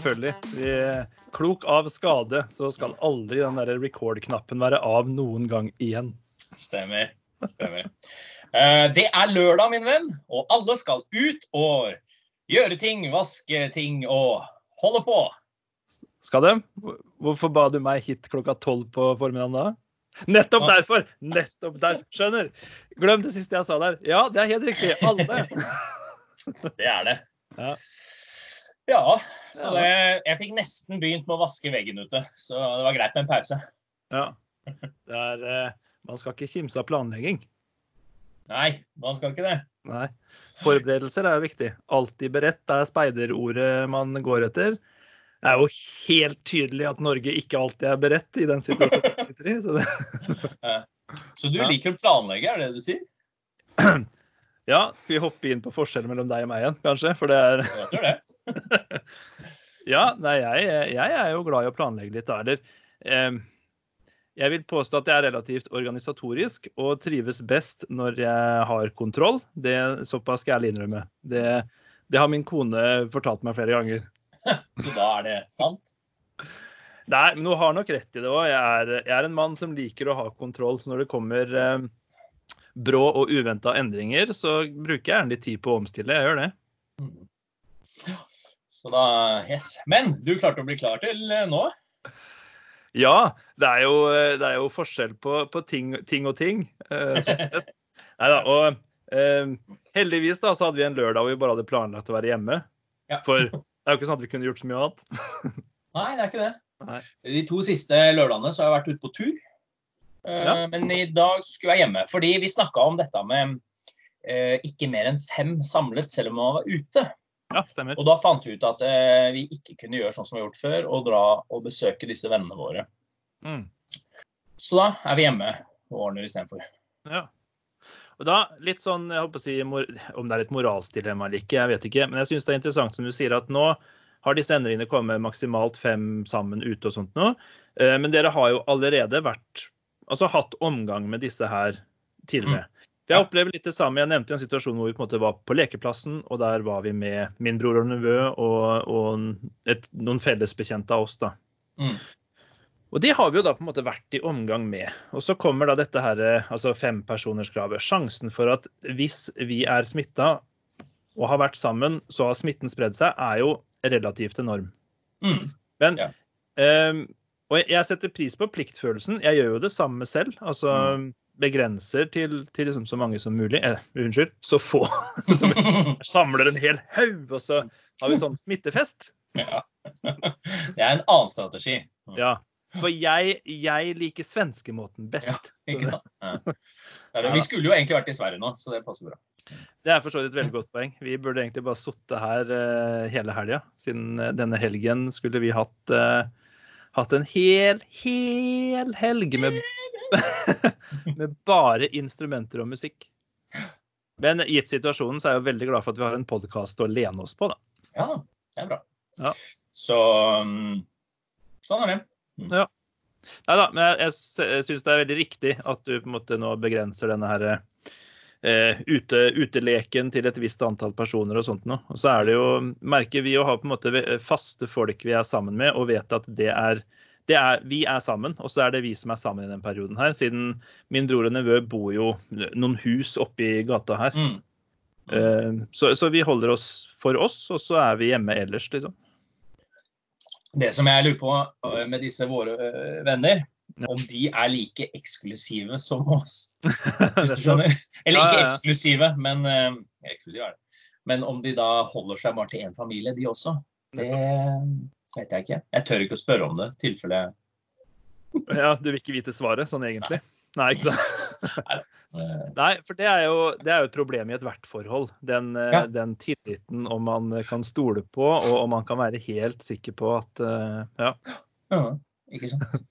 Selvfølgelig. Vi, klok av skade, så skal aldri den der record-knappen være av noen gang igjen. Stemmer. Stemmer. Eh, Det er lørdag, min venn, og alle skal ut og gjøre ting, vaske ting og holde på. Skal de? Hvorfor ba du meg hit klokka tolv på formiddagen da? Nettopp derfor! Nettopp derfor. Skjønner. Glem det siste jeg sa der. Ja, det er helt riktig. Alle. Det er det. Ja. Ja, så det, jeg fikk nesten begynt med å vaske veggen ute, så det var greit med en pause. Ja. Er, eh, man skal ikke kimse av planlegging. Nei, man skal ikke det. Nei. Forberedelser er jo viktig. Alltid beredt er speiderordet man går etter. Det er jo helt tydelig at Norge ikke alltid er beredt i den situasjonen vi sitter i. Så Så du liker å planlegge, er det det du sier? ja, skal vi hoppe inn på forskjellen mellom deg og meg igjen, kanskje? For det er Jeg tror det. Ja, nei, jeg, jeg er jo glad i å planlegge litt, da. Eller eh, jeg vil påstå at jeg er relativt organisatorisk og trives best når jeg har kontroll. Det Såpass skal jeg innrømme. Det, det har min kone fortalt meg flere ganger. Så da er det sant? Nei, men hun har nok rett i det òg. Jeg, jeg er en mann som liker å ha kontroll. Så når det kommer eh, brå og uventa endringer, så bruker jeg gjerne litt tid på å omstille. Jeg gjør det. Så da Yes. Men du klarte å bli klar til eh, nå? Ja, det er jo, det er jo forskjell på, på ting, ting og ting. eh, sånn sett. Neida, og eh, heldigvis da, så hadde vi en lørdag hvor vi bare hadde planlagt å være hjemme. Ja. For det er jo ikke sånn at vi kunne gjort så mye annet. Nei, det er ikke det. Nei. De to siste lørdagene så har jeg vært ute på tur. Eh, Ja. Men i dag skulle jeg hjemme. Fordi vi snakka om dette med eh, ikke mer enn fem samlet selv om man var ute. Ja, stemmer. Og da fant vi ut at eh, vi ikke kunne gjøre sånn som vi har gjort før, og dra og besøke disse vennene våre. Mm. Så da er vi hjemme og ordner istedenfor. Ja. Og da, litt sånn, jeg håper å si, Om det er et moralsdilemma eller ikke, jeg vet ikke. Men jeg syns det er interessant som du sier, at nå har disse endringene kommet maksimalt fem sammen ute og sånt nå. Eh, Men dere har jo allerede vært Altså hatt omgang med disse her tidligere. For Jeg opplever litt det samme. Jeg nevnte en situasjon hvor vi på en måte var på lekeplassen, og der var vi med min bror og nevø og, og et, noen fellesbekjente av oss. da. Mm. Og det har vi jo da på en måte vært i omgang med. Og så kommer da dette her, altså fempersoners-kravet. Sjansen for at hvis vi er smitta og har vært sammen, så har smitten spredd seg, er jo relativt enorm. Mm. Men Ja. um, Og jeg- setter pris på pliktfølelsen. Jeg gjør jo det samme selv. Altså begrenser til, til liksom så mange som mulig. Eh, unnskyld, så få. som samler en hel haug, og så har vi sånn smittefest. ja. Det er en annen strategi. Ja. For jeg, jeg liker svenskemåten best. Ja, Ikke sant? Ja. Det- Vi skulle jo egentlig vært i Sverige nå, så det passer bra. Det er for så vidt et veldig godt poeng. Vi burde egentlig bare sittet her uh, hele helga. Siden eh, denne helgen skulle vi hatt, uh, hatt en hel, hel helg med, med bare instrumenter og musikk. Men gitt situasjonen så er jeg jo veldig glad for at vi har en podkast å lene oss på. da. Ja, det er bra. Ja. Så um, sånn er det. Nei da, men jeg, jeg, syns det er veldig riktig at du på en måte nå begrenser denne her eh, ute, uteleken til et visst antall personer og sånt noe. Og så er det jo, merker vi å ha på en måte faste folk vi er sammen med, og vet at det er, er Vi er sammen, og så er det vi som er sammen i den perioden her. Siden min bror og nevø bor jo noen hus oppi gata her. Mm. Uh, så, så vi holder oss for oss, og så er vi hjemme ellers, liksom. Det som jeg lurer på uh, med disse våre uh, venner, Ja. om de er like eksklusive som oss. Hvis du skjønner? Eller ikke eksklusive, men uh, eksklusive er det. Men om de da holder seg bare til én familie, de også, det vet jeg ikke. Jeg tør ikke å spørre om det, i tilfelle Ja, du vil ikke vite svaret, sånn egentlig? Nei, ikke sant? Nei, for det er, jo, det er jo et problem i ethvert forhold. Den, eh, Ja. den tilliten om man kan stole på, og om man kan være helt sikker på at eh, Ja. Ja, ikke sant?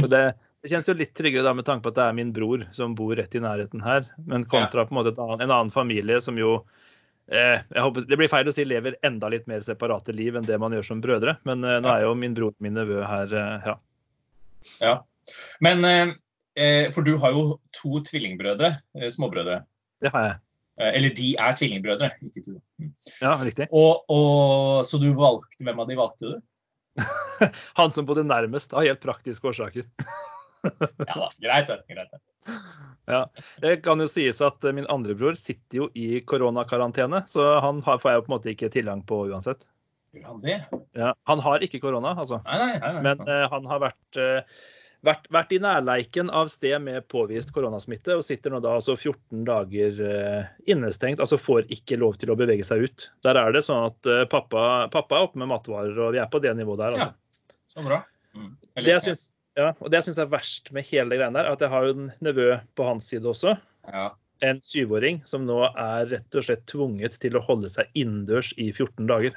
Og det, det kjennes jo litt tryggere da med tanke på at det er min bror som bor rett i nærheten her, men kontra på en måte et annen, en annen familie som jo håper, Det blir feil å si lever enda litt mer separate liv enn det man gjør som brødre, men eh, nå er jo min bror og min nevø her, eh, ja. Ja. Men eh, For du har jo to tvillingbrødre, eh, småbrødre. Det har jeg. Eh, Eller de er tvillingbrødre, ikke du. Mm. Ja, riktig. Og, og, så du valgte Hvem av de valgte du? Han som bodde nærmest, av helt praktiske årsaker. Ja da, greit det. Greit det. Ja. Det kan jo sies at eh, min andre bror sitter jo i koronakarantene, så han har, får jeg jo på en måte ikke tilgang på uansett. Han det? Ja. Han har ikke korona, altså. Nei, nei, nei. Men eh, han har vært, eh, vært, vært i nærleiken av sted med påvist koronasmitte, og sitter nå da altså 14 dager eh, innestengt. Altså får ikke lov til å bevege seg ut. Der er det sånn at eh, pappa, pappa er oppe med matvarer, og vi er på det nivået der. altså. Så bra. Mm. Det jeg syns, ja, og det jeg syns er verst med hele greia der, er at jeg har jo en nevø på hans side også. ja. En syvåring som nå er rett og slett tvunget til å holde seg innendørs i 14 dager.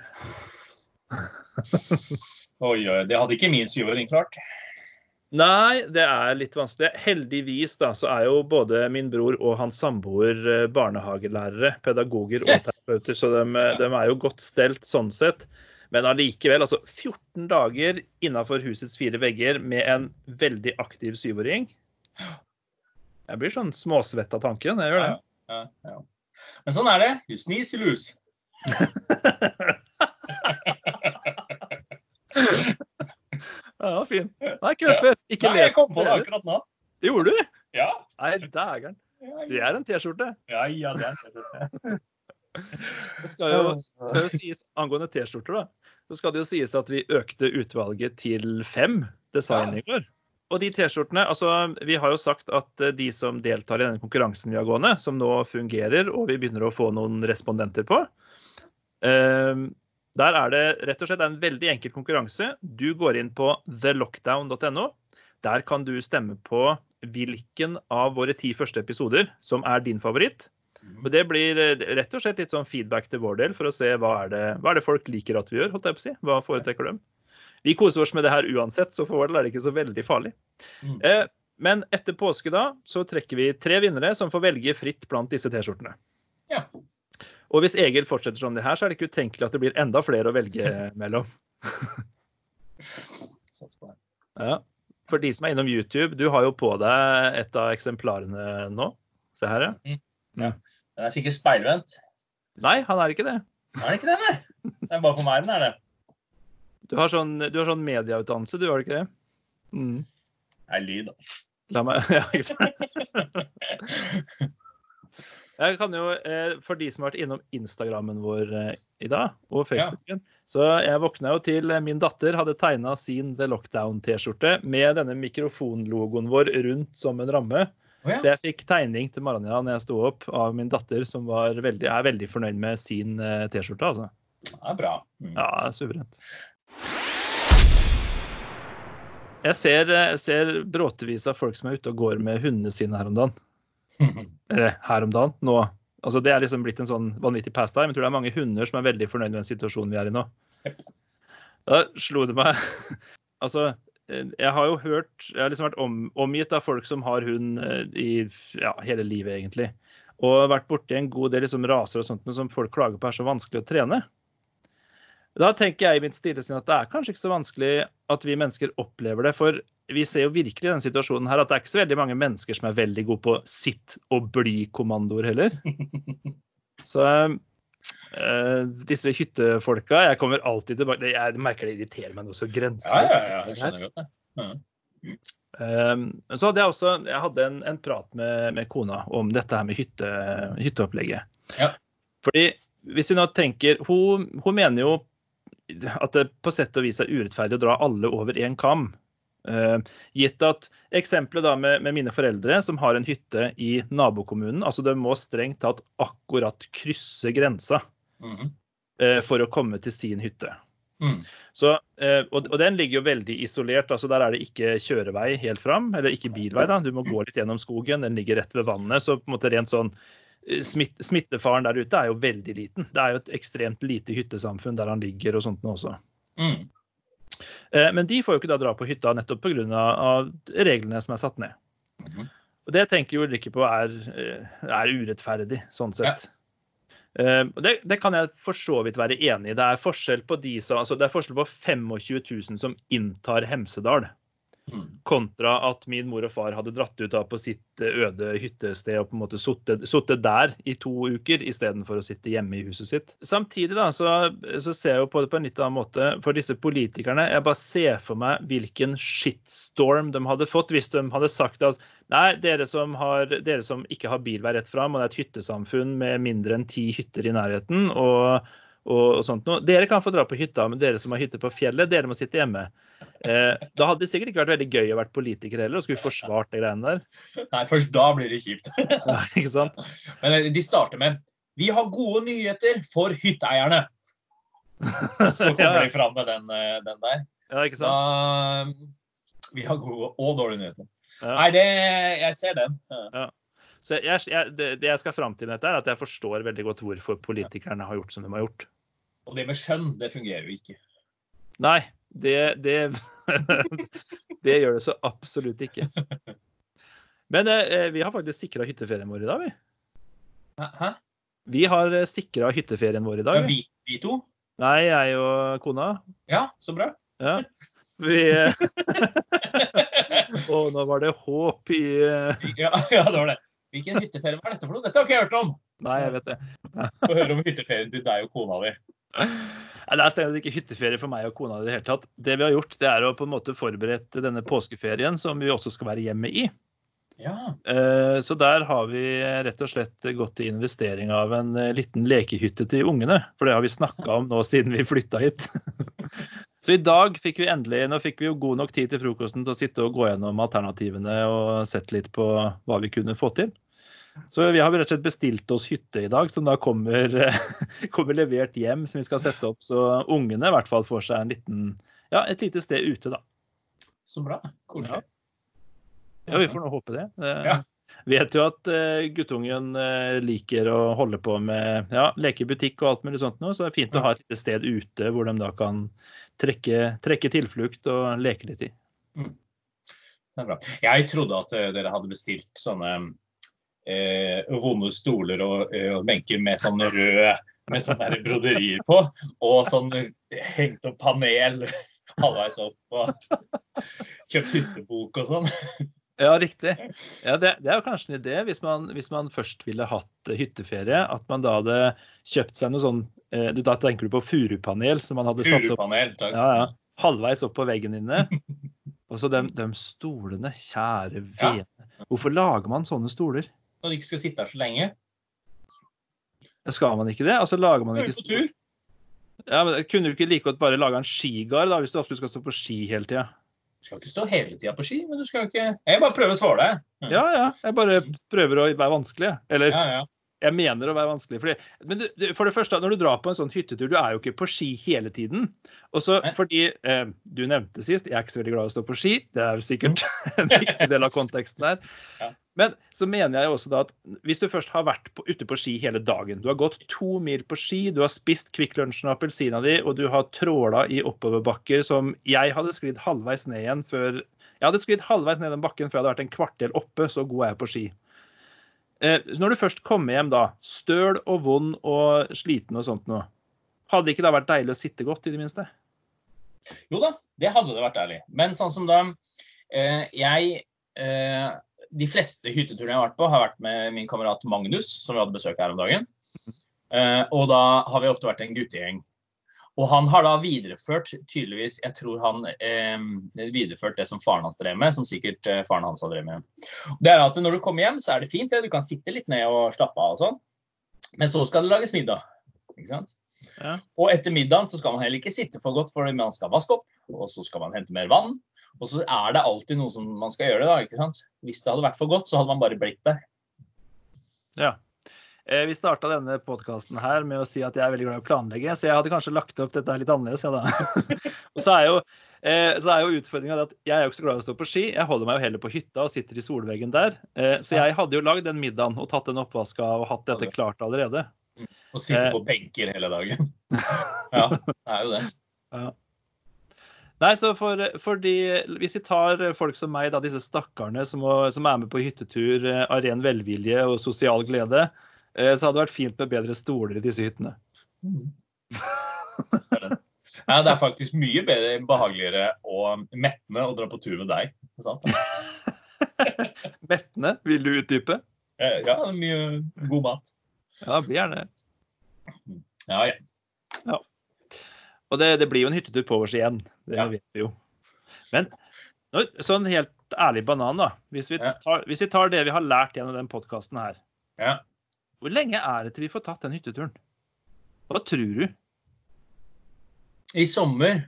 Oi, oi. Det hadde ikke min syvåring klart. Nei, det er litt vanskelig. Heldigvis da, så er jo både min bror og hans samboer eh, barnehagelærere, pedagoger og terapeuter, så de, de er jo godt stelt sånn sett. Men allikevel, altså 14 dager innafor husets fire vegger med en veldig aktiv syvåring. Jeg blir sånn småsvett av tanken. Jeg gjør det. Ja, ja. Men sånn er det. You sneeze, you lose. Ja, fin. Nei, ikke hørt før. Ikke Nei, jeg kom på det akkurat nå. Det Gjorde du? Ja. Nei, dægeren. Ja, Det er en T-skjorte. ja, ja det er det. Det skal jo, skal jo sies angående T-skjorter, da. Så skal det jo sies at vi økte utvalget til fem design i går. Og de T-skjortene Altså, vi har jo sagt at eh, de som deltar i denne konkurransen vi har gående, som nå fungerer og vi begynner å få noen respondenter på eh, Der er det rett og slett en veldig enkel konkurranse. Du går inn på thelockdown.no. Der kan du stemme på hvilken av våre ti første episoder som er din favoritt. Men det blir eh, rett og slett litt sånn feedback til vår del for å se hva er det, hva er det folk liker at vi gjør. holdt jeg på å si. Hva foretrekker dem? Vi koser oss med det her uansett, så for vår del er det ikke så veldig farlig. Mm. Eh, men etter påske da, så trekker vi tre vinnere som får velge fritt blant disse T-skjortene. Ja. Og hvis Egil fortsetter som det her, så er det ikke utenkelig at det blir enda flere å velge mellom. Ja. For de som er innom YouTube, du har jo på deg et av eksemplarene nå. Se her, ja. Den er sikkert speilvendt. Nei, han er ikke det. Er det ikke det, nei? Det er bare for meg den er det. Du har sånn, du har sånn medieutdannelse, du har ikke det? Mm. Det er lyd, da. La meg Ja, ikke sant. Jeg kan jo, eh, For de som har vært innom Instagrammen vår eh, i dag, og Facebooken Så jeg våkna jo til eh, min datter hadde tegna sin The Lockdown-T-skjorte med denne mikrofonlogoen vår rundt som en ramme. Å ja. Så jeg fikk tegning til Maranja når jeg sto opp av min datter, som var veldig, er veldig fornøyd med sin eh, T-skjorte. altså. Det er bra. Mm. Ja, er suverent. Jeg ser, ser bråtevis av folk som er ute og går med hundene sine her om dagen. Eller her om dagen. Nå. Altså, det er liksom blitt en sånn vanvittig pastime. Jeg tror det er mange hunder som er veldig fornøyd med den situasjonen vi er i nå. Da slo det meg Altså, eh, jeg har jo hørt Jeg har liksom vært om, omgitt av folk som har hund eh, i ja, hele livet, egentlig. Og vært borti en god del liksom raser og sånt som folk klager på er så vanskelig å trene. Da tenker jeg i mitt stille sinn at det er kanskje ikke så vanskelig at vi mennesker opplever det. For vi ser jo virkelig i denne situasjonen her at det er ikke så veldig mange mennesker som er veldig gode på sitt og bli-kommandoer heller. Så eh, disse hyttefolka Jeg kommer alltid tilbake Jeg merker det irriterer meg noe så Ja, ja, ja. Jeg skjønner godt det. Ja. Um, så hadde jeg også jeg hadde en, en prat med, med kona om dette her med hytte, hytteopplegget. Ja. Fordi hvis vi nå tenker hun, hun mener jo at det på sett og vis er urettferdig å dra alle over én kam. Uh, gitt at eksempelet da med, med mine foreldre som har en hytte i nabokommunen, altså de må strengt tatt akkurat krysse grensa uh, for å komme til sin hytte. Mm. Så, eh, og, og den ligger jo veldig isolert. altså Der er det ikke kjørevei helt fram, eller ikke bilvei. da, Du må gå litt gjennom skogen. Den ligger rett ved vannet. Så på en måte rent sånn eh, smitt, Smittefaren der ute er jo veldig liten. Det er jo et ekstremt lite hyttesamfunn der han ligger og sånt nå også. Mm. Eh, Men de får jo ikke da dra på hytta nettopp pga. Reglene som er satt ned. Mhm. Og Det tenker jo Ulrikke på er, eh, er urettferdig, sånn sett. Ja. det, det kan jeg for så vidt være enig i. Det er forskjell på de som, altså det er forskjell på 25 000 som inntar Hemsedal. Mm. Kontra at min mor og far hadde dratt ut da på sitt eh, øde hyttested og på en måte sittet der i to uker istedenfor å sitte hjemme i huset sitt. Samtidig da, så, så ser jeg jo på det på en litt annen måte. For disse politikerne, jeg bare ser for meg hvilken shitstorm de hadde fått hvis de hadde sagt at nei, dere som, har, dere som ikke har bilvei rett fram, og det er et hyttesamfunn med mindre enn ti hytter i nærheten, og og, sånt noe. Dere kan få dra på hytta, men dere som har hytte på fjellet, dere må sitte hjemme. Eh, da hadde det sikkert ikke vært veldig gøy å være politiker heller og skulle forsvart de greiene der. Nei, først da blir det kjipt. ja, ikke sant? Men eh, de starter med Vi har gode nyheter for hytteeierne. Så kommer de fram med den, eh, den der. Ja, ikke sant? Da, vi har gode og dårlige nyheter. Ja. Nei, det, jeg ser den. Ja. Så jeg, jeg, det, det jeg skal fram til med dette, er at jeg forstår veldig godt hvorfor politikerne har gjort som de har gjort. Og det med skjønn, det fungerer jo ikke. Nei, det, det, det gjør det så absolutt ikke. Men eh, vi har faktisk sikra hytteferien vår i dag, vi. Hæ? Vi har sikra hytteferien vår i dag. Ja, vi. vi, to? Nei, jeg og kona. Ja, så bra. Ja. Vi Å, nå var det håp i eh, Ja, ja, det var det. Hvilken hytteferie var dette for noe? Dette har ikke jeg hørt om. Nei, jeg vet det. Få høre om hytteferien til deg og kona di. Det er strengt ikke hytteferie for meg og kona i det hele tatt. Det vi har gjort, det er å på en måte forberede denne påskeferien, som vi også skal være hjemme i. Ja. Eh, Så der har vi rett og slett gått til investering av en eh, liten lekehytte til ungene. For det har vi snakka om nå siden vi flytta hit. Så i dag fikk vi endelig Nå fikk vi jo god nok tid til frokosten til å sitte og gå gjennom alternativene og sett litt på hva vi kunne få til. Så vi har rett og slett bestilt oss hytte i dag, som da kommer, kommer levert hjem, som vi skal sette opp. Så ungene i hvert fall får seg en liten, ja, et lite sted ute, da. Så bra. Koselig. Ja, vi får nå håpe det. Ja. Vet jo at eh, guttungen eh, liker å holde på med ja, leke i butikk og alt mulig sånt nå, så det er fint å ha et lite sted ute hvor de da kan trekke, trekke tilflukt og leke litt i. Det er bra. Jeg trodde at eh, dere hadde bestilt sånne eh, vonde stoler og, eh, og benker med sånne røde med sånne broderier på, og sånn hengt opp panel halvveis opp og kjøpt hyttebok og sånn. Ja, riktig. Ja, det, det er jo kanskje en idé hvis man, hvis man først ville hatt eh, hytteferie, at man da hadde kjøpt seg noe sånn eh, du, Da tenker du på furupanel som man hadde satt opp takk. ja, ja, halvveis opp på veggen inne. Og så de, de stolene, kjære vene. Hvorfor lager man sånne stoler? Når du ikke skal sitte her så lenge. Skal man ikke det? Altså lager man ikke tur. Ja, men Kunne du ikke like godt bare lage en skigard da, hvis du ofte skal stå på ski hele tida? Du skal ikke stå hele tida på ski, men du skal ikke Jeg bare prøver å svare deg. Ja, ja. Jeg bare prøver å være vanskelig. Eller Ja, ja. jeg mener å være vanskelig. Fordi, men du, du, for det første, når du drar på en sånn hyttetur, du er jo ikke på ski hele tiden. Og så fordi eh, Du nevnte sist, jeg er ikke så veldig glad i å stå på ski. Det er sikkert en viktig del av konteksten her. Ja. Men så mener jeg også da at hvis du først har vært på, ute på ski hele dagen, du har gått to mil på ski, du har spist Kvikk Lunsjen og appelsina di, og du har tråla i oppoverbakker som jeg hadde sklidd halvveis ned igjen før Jeg hadde sklidd halvveis ned den bakken før jeg hadde vært en kvarter oppe, så god er jeg på ski. Eh, når du først kommer hjem da, støl og vond og sliten og sånt noe, hadde det ikke da vært deilig å sitte godt, i det minste? Jo da, det hadde det vært ærlig. Men sånn som da eh, Jeg eh, De fleste hytteturene jeg har vært på, har vært med min kamerat Magnus, som vi hadde besøk her om dagen. Uh, og da har vi ofte vært en guttegjeng. Og han har da videreført tydeligvis Jeg tror han eh, videreført det som faren hans drev med, som sikkert eh, faren hans har drevet med. Det er at når du kommer hjem, så er det fint. det. Du kan sitte litt ned og slappe av og sånn. Men så skal det lages middag. Ikke sant? Ja. Og etter middagen så skal man heller ikke sitte for godt, for man skal vaske opp, og så skal man hente mer vann. Og så er det alltid noe som man skal gjøre, da. ikke sant? Hvis det hadde vært for godt, så hadde man bare blitt der. Ja. Eh, vi starta denne podkasten her med å si at jeg er veldig glad i å planlegge, så jeg hadde kanskje lagt opp dette litt annerledes. Ja, da. og så er jo, eh, så er jo utfordringa at jeg er jo ikke så glad i å stå på ski. Jeg holder meg jo heller på hytta og sitter i solveggen der. Eh, så jeg hadde jo lagd den middagen og tatt den oppvaska og hatt dette klart allerede. Og sitte Eh. på benker hele dagen. Ja, det er jo det. Ja. Nei, så for, fordi Hvis vi tar folk som meg, da, disse stakkarene som, som er med på hyttetur eh, av ren velvilje og sosial glede, eh, så hadde det vært fint med bedre stoler i disse hyttene. Mm. Er det. Ja, det er faktisk mye bedre, behageligere og mettende å dra på tur med deg. ikke Sant? Mettende, vil du utdype? Ja, mye god mat. Ja, blir gjerne det. Ja, ja. Og det, det blir jo en hyttetur på oss igjen. Det Ja. vet vi jo. Men sånn helt ærlig banan, da. Hvis vi, tar, hvis vi tar det vi har lært gjennom den podkasten her, ja. hvor lenge er det til vi får tatt den hytteturen? Hva tror du? I sommer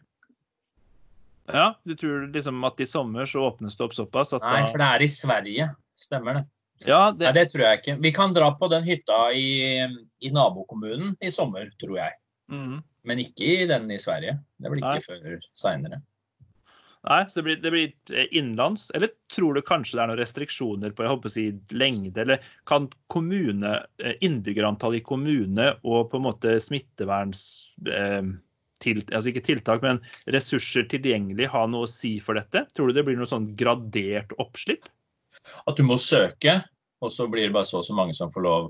Ja, Du tror liksom at i sommer så åpnes det opp såpass at Nei, for det er i Sverige. Stemmer det? Ja, Nei, det, det tror jeg ikke. Vi kan dra på den hytta i, i nabokommunen i sommer, tror jeg. Mhm. Men ikke i den i Sverige. Det blir Nei. ikke før seinere. Nei, så det blir, det blir eh, innenlands. Eller tror du kanskje det er noen restriksjoner på jeg håper å si, lengde? Eller kan kommune, eh, innbyggerantall i kommune og på en måte smitteverns... Eh, til, altså ikke tiltak, men ressurser tilgjengelig ha noe å si for dette? Tror du det blir noe sånn gradert oppslipp? At du må søke, og så blir det bare så og så mange som får lov.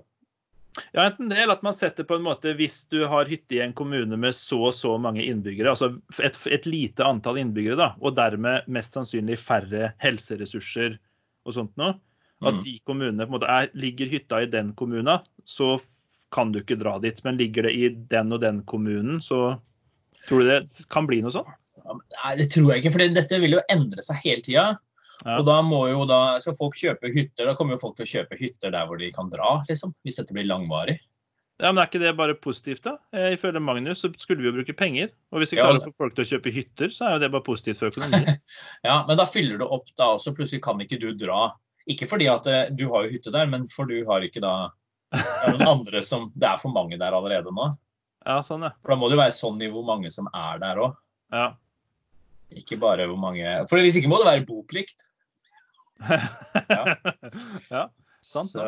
Ja, enten det, eller at man setter på en måte Hvis du har hytte i en kommune med så og så mange innbyggere, altså et, et lite antall innbyggere, da, og dermed mest sannsynlig færre helseressurser og sånt noe, at Mm. de kommunene på en måte er, Ligger hytta i den kommunen, så kan du ikke dra dit. Men ligger det i den og den kommunen, så tror du det kan bli noe sånt? Nei, det tror jeg ikke, for dette vil jo endre seg hele tida. Ja. Og da må jo da, skal folk kjøpe hytter, da kommer jo folk til å kjøpe hytter der hvor de kan dra, liksom. Hvis dette blir langvarig. Ja, men Er ikke det bare positivt, da? Eh, Ifølge Magnus så skulle vi jo bruke penger. Og hvis vi Ja, klarer å få folk til å kjøpe hytter, så er jo det bare positivt for økonomien. Ja, men da fyller du opp da også. Plutselig kan ikke du dra. Ikke fordi at eh, du har jo hytte der, men for du har ikke da er noen andre som Det er for mange der allerede nå. Ja, sånn, ja. For da må det jo være sånn i hvor mange som er der òg. ja. Ikke bare hvor mange For hvis ikke må det være boplikt. ja. Sant, Så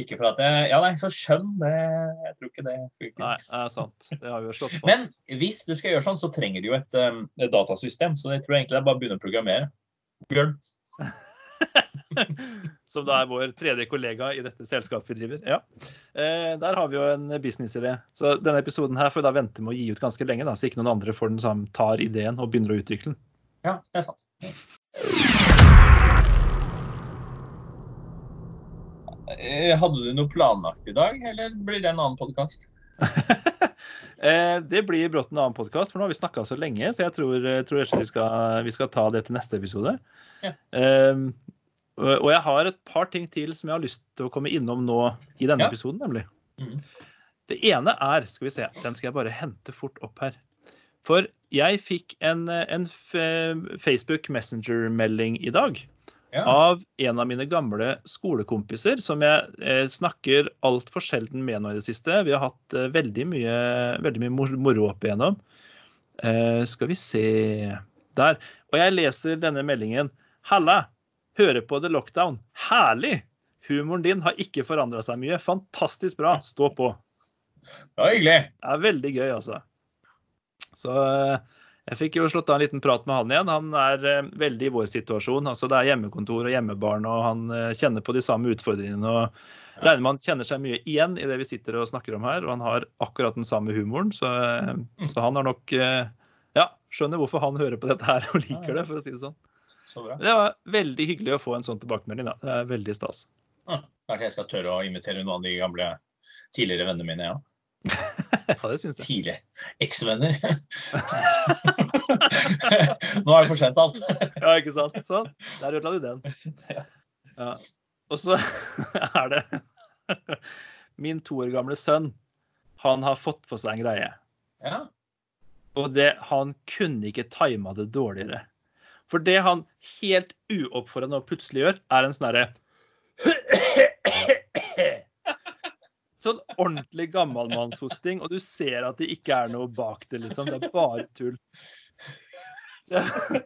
ikke for at jeg, Ja, nei, så skjønn, det Jeg tror ikke det funker. Nei, det er sant. Det har vi jo slått fast. Men hvis det skal gjøre sånn, så trenger de jo et, et datasystem. Så jeg tror egentlig det er bare å begynne å programmere. Bjørn. Som da er vår tredje kollega i dette selskapet vi driver. Ja. Eh, der har vi jo en businessidé. Så denne episoden her får vi da vente med å gi ut ganske lenge, da, så ikke noen andre får den samme, tar ideen og begynner å utvikle den. Ja, det er sant. Eh, Hadde du noe planlagt i dag, eller blir det en annen podkast? eh, det blir brått en annen podkast, for nå har vi snakka så lenge, så jeg tror, tror ikke vi skal, vi skal ta det til neste episode. Ja. Eh, og jeg har et par ting til som jeg har lyst til å komme innom nå i denne Ja. episoden, nemlig. Mhm. Det ene er Skal vi se, den skal jeg bare hente fort opp her. For jeg fikk en, en Facebook Messenger-melding i dag Ja. av en av mine gamle skolekompiser, som jeg eh, snakker altfor sjelden med nå i det siste. Vi har hatt eh, veldig mye, veldig mye moro opp igjennom. Eh, skal vi se Der. Og jeg leser denne meldingen. Halla! Hører på The Lockdown. Herlig! Humoren din har ikke forandra seg mye. Fantastisk bra. Stå på. Det var hyggelig. Det er veldig gøy, altså. Så eh, jeg fikk jo slått av en liten prat med han igjen. Han er eh, veldig i vår situasjon. altså Det er hjemmekontor og hjemmebarn, og han eh, kjenner på de samme utfordringene. og Regner med han kjenner seg mye igjen i det vi sitter og snakker om her. Og han har akkurat den samme humoren, så, eh, så han har nok eh, Ja, skjønner hvorfor han hører på dette her og liker det, for å si det sånn. Så bra. Det var veldig hyggelig å få en sånn tilbakemelding. da. Det er veldig stas. Ah, Kanskje jeg skal tørre å invitere noen av de gamle tidligere vennene mine, ja. Ja, det syns jeg. Tidlig. eksvenner. Nå er det for sent alt. Ja, ikke sant? Sånn. Der ødela du den. Ja. Og så er det Min to år gamle sønn, han har fått for seg en greie. Ja. Og det, han kunne ikke tima det dårligere. For det han helt uoppfordra nå plutselig gjør, er en sånn herre Sånn ordentlig gammalmannshosting, og du ser at det ikke er noe bak det, liksom. Det er bare tull.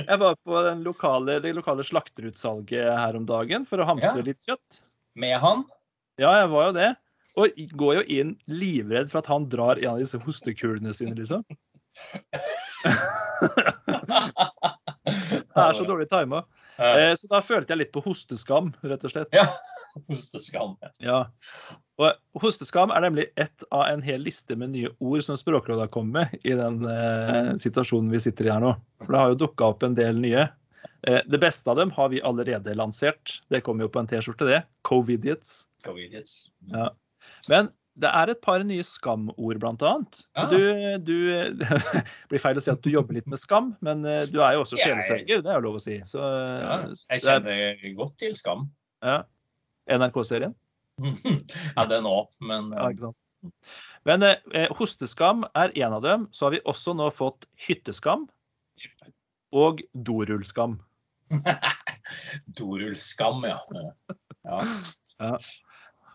Jeg var på den lokale, det lokale slakterutsalget her om dagen for å hamstre Ja. litt kjøtt. Med han? Ja, jeg var jo det. Og går jo inn livredd for at han drar en av disse hostekulene sine, liksom. Det er så dårlig tima. Eh, så da følte jeg litt på hosteskam, rett og slett. Ja. Hosteskam. Ja. Og hosteskam er nemlig ett av en hel liste med nye ord som Språkrådet har kommet med i den eh, situasjonen vi sitter i her nå. For det har jo dukka opp en del nye. Eh, det beste av dem har vi allerede lansert. Det kommer jo på en T-skjorte, det. Covidiots. Covidiots. Ja. Men det er et par nye skamord, blant annet. Ja. Du, du blir feil å si at du jobber litt med skam, men eh, du er jo også sjelesørger, det er jo lov å si. Så Ja, jeg er- kjenner godt til Skam. ja. NRK-serien. Ja, den òg, men Ja, sant. Men eh, hosteskam er en av dem. Så har vi også nå fått hytteskam og dorullskam. Dorullskam, ja. ja.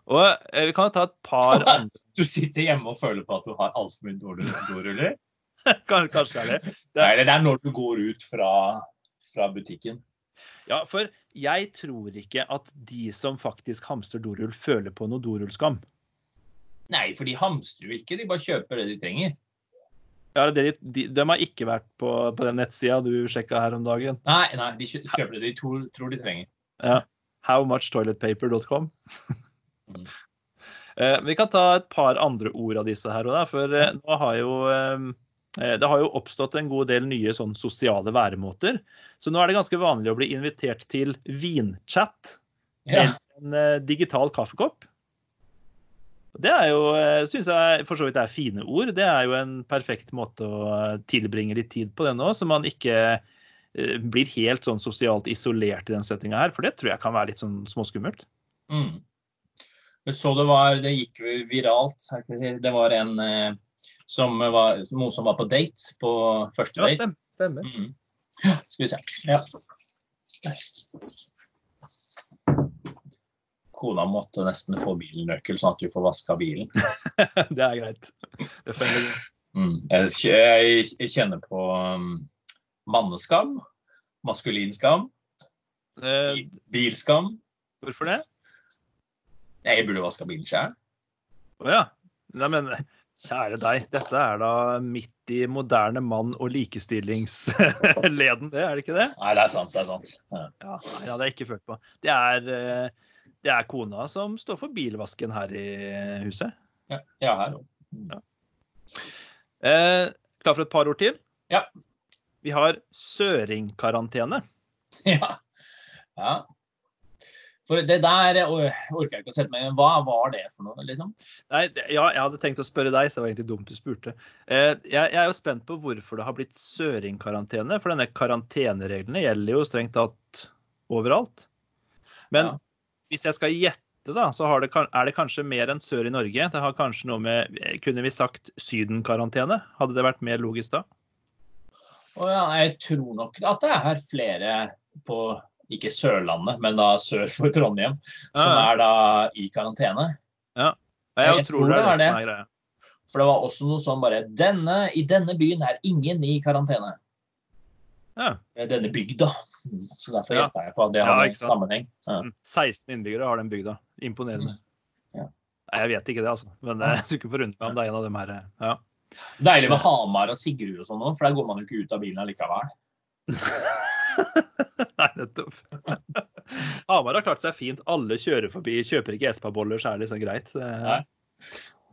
Og eh, vi kan jo ta et par andre Du sitter hjemme og føler på at du har altfor mye doruller? Kanskje er det. Det er- Nei, det er når du går ut fra, fra butikken. Ja, for jeg tror ikke at de som faktisk hamstrer dorull, føler på noe dorullskam. Nei, for de hamstrer jo ikke, de bare kjøper det de trenger. Ja, det, de, de, de har ikke vært på, på den nettsida du sjekka her om dagen. Nei, nei, de kjøper det de to, tror de trenger. Ja. Howmuchtoiletpaper.com. Mm. Eh, vi kan ta et par andre ord av disse her òg, for eh, nå har jo eh, det har jo oppstått en god del nye sånn sosiale væremåter. Så nå er det ganske vanlig å bli invitert til vinchat Ja. eller en eh, digital kaffekopp. Det er jo, syns jeg for så vidt er fine ord. Det er jo en perfekt måte å eh, tilbringe litt tid på det nå, så man ikke eh, blir helt sånn sosialt isolert i den settinga her. For det tror jeg kan være litt sånn småskummelt. Mm. Så det var Det gikk viralt. Det var en eh, som var, noen som var på date på første date. Ja, stemmer. stemmer. Mm. Ja, Skal vi se. Ja. Kona måtte nesten få bilnøkkel, sånn at du får vaska bilen. det er greit. Det føler jeg. Mm. Jeg, kjenner på um, manneskam, maskulinskam, Eh, bilskam. hvorfor det? Jeg burde vaska bilen sjøl. Å ja. Nei, men kjære deg. Dette er da midt i moderne mann- og likestillingsleden, det, er det ikke det? Nei, det er sant. Det er sant. Ja. Ja, det hadde jeg ikke følt på. Det er, eh, det er kona som står for bilvasken her i huset. Ja, ja her òg. Eh, klar for et par ord til? Ja. Vi har søringkarantene. Ja. ja. For det der or- orker jeg ikke å sette meg inn Hva var det for noe, liksom? Nei, ja, jeg hadde tenkt å spørre deg, så det var egentlig dumt du spurte. Eh, jeg, jeg er jo spent på hvorfor det har blitt søringkarantene. For denne karantenereglene gjelder jo strengt tatt overalt. Men Ja. hvis jeg skal gjette, da, så har det, er det kanskje mer enn sør i Norge. Det har kanskje noe med Kunne vi sagt sydenkarantene? Hadde det vært mer logisk da? Å ja, jeg tror nok at det er flere på ikke Sørlandet, men da sør for Trondheim, som Ja. er da i karantene. Jeg, Jeg tror det er det, som er greia. For det var også noe sånn bare denne, I denne byen er ingen i karantene. Ja. Eh, Denne bygda. Så derfor Ja. jeg på at det Ja, en sammenheng. Ja. Mm. 16 innbyggere har den bygda. Imponerende. Ja. Nei, jeg vet ikke det, altså. Men jeg skulle ikke forundre meg om det er en av dem her. Ja. Deilig med Hamar og Sigrud og sånn òg, for der går man jo ikke ut av bilen allikevel. Nei, nettopp. Hamar har klart seg fint. Alle kjører forbi. Kjøper ikke Espa-boller, så er det liksom greit. Nei.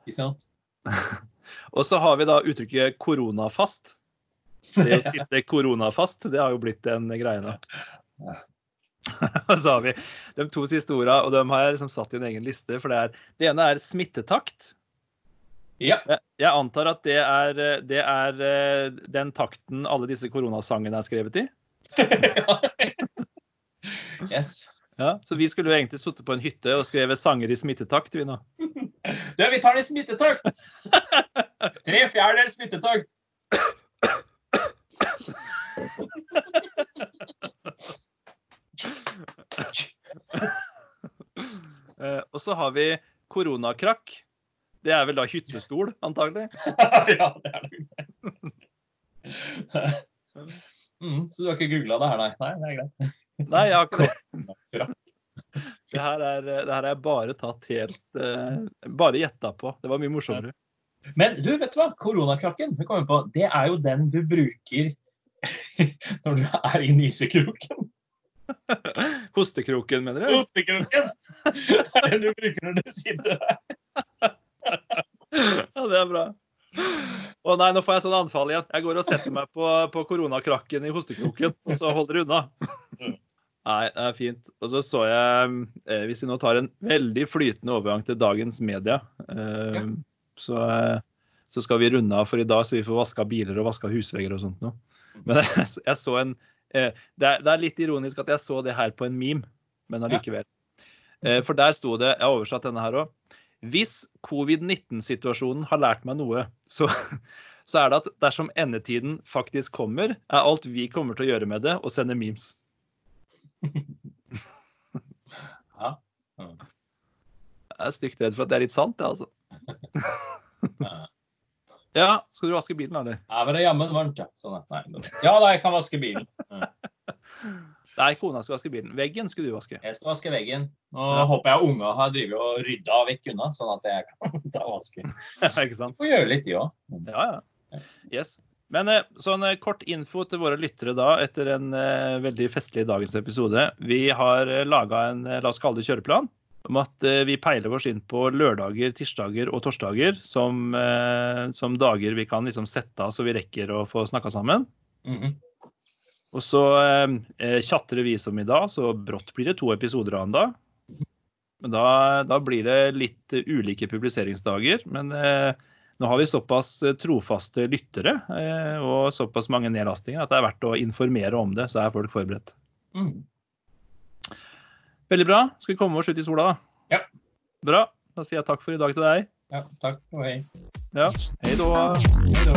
Ikke sant? Og så har vi da uttrykket koronafast. Det å sitte koronafast, det har jo blitt en greie nå. Og så har vi de to siste orda, og dem har jeg liksom satt i en egen liste. For det, er, det ene er smittetakt. Ja. Jeg, jeg antar at det er, det er eh, den takten alle disse koronasangene er skrevet i. yes. Ja, så vi skulle jo egentlig sittet på en hytte og skrevet sanger i smittetakt, vi nå. Du, vi tar det i smittetakt! Tre fjerdedels smittetakt. Uh, og så har vi koronakrakk. Det er vel da hyttestol, antagelig. ja, det er det. Mm, så du har ikke googla det her, nei? Nei, det er greit. Nei, jeg har ikke det. Her er, det her er bare tatt helt uh, Bare gjetta på. Det var mye morsommere. Men du, vet du hva? Koronakrakken vi kommer på, det er jo den du bruker når du er i nysekroken. Hostekroken, mener du? Hostekroken! Det er den du bruker når du sitter der. Ja, det er bra. Å nei, nå får jeg sånn anfall igjen. Jeg går og setter meg på, på koronakrakken i hostekroken, og så holder det unna. Nei, det er fint. Og så så jeg, eh, hvis vi nå tar en veldig flytende overgang til dagens media, eh, så, eh, så skal vi runde av for i dag, så vi får vaska biler og vaska husvegger og sånt noe. Men jeg, jeg så en eh, det, er, det er litt ironisk at jeg så det her på en meme, men allikevel. Eh, For der sto det, jeg har oversatt denne her òg Hvis covid-19-situasjonen har lært meg noe, så, så er det at dersom endetiden faktisk kommer, er alt vi kommer til å gjøre med det, å sende memes. Ja. Jeg er stygt redd for at det er litt sant, det, altså. Ja. Skal du vaske bilen, eller? Ja, men det er jammen varmt, ja. Sånn. Nei, ja da, jeg kan vaske bilen. Ja. Nei, kona skal vaske bilen. Veggen skulle du vaske. Jeg skal vaske veggen. Nå Ja. håper jeg unga har drevet og rydda vekk unna, sånn at jeg kan ta vasken. Ikke sant? Får gjøre litt, de òg. Ja, ja. Yes. Men eh, sånn eh, kort info til våre lyttere da, etter en uh, veldig festlig dagens episode. Vi har eh, laga en, la oss kalle det kjøreplan, om at vi peiler oss inn på lørdager, tirsdager og torsdager som, som dager vi kan liksom sette av så vi rekker å få snakka sammen. Mhm. Og så eh, eh, vi som i dag, så brått blir det to episoder av en dag. Men da, da blir det litt eh, ulike publiseringsdager. Men eh, nå har vi såpass eh, trofaste lyttere eh, og såpass mange nedlastinger at det er verdt å informere om det, så er folk forberedt. Mm. Veldig bra. Skal vi komme oss ut i sola, da? Ja. Bra. Da sier jeg takk for i dag til deg. Ja, takk og hei. Ja. Hei da. Hei da.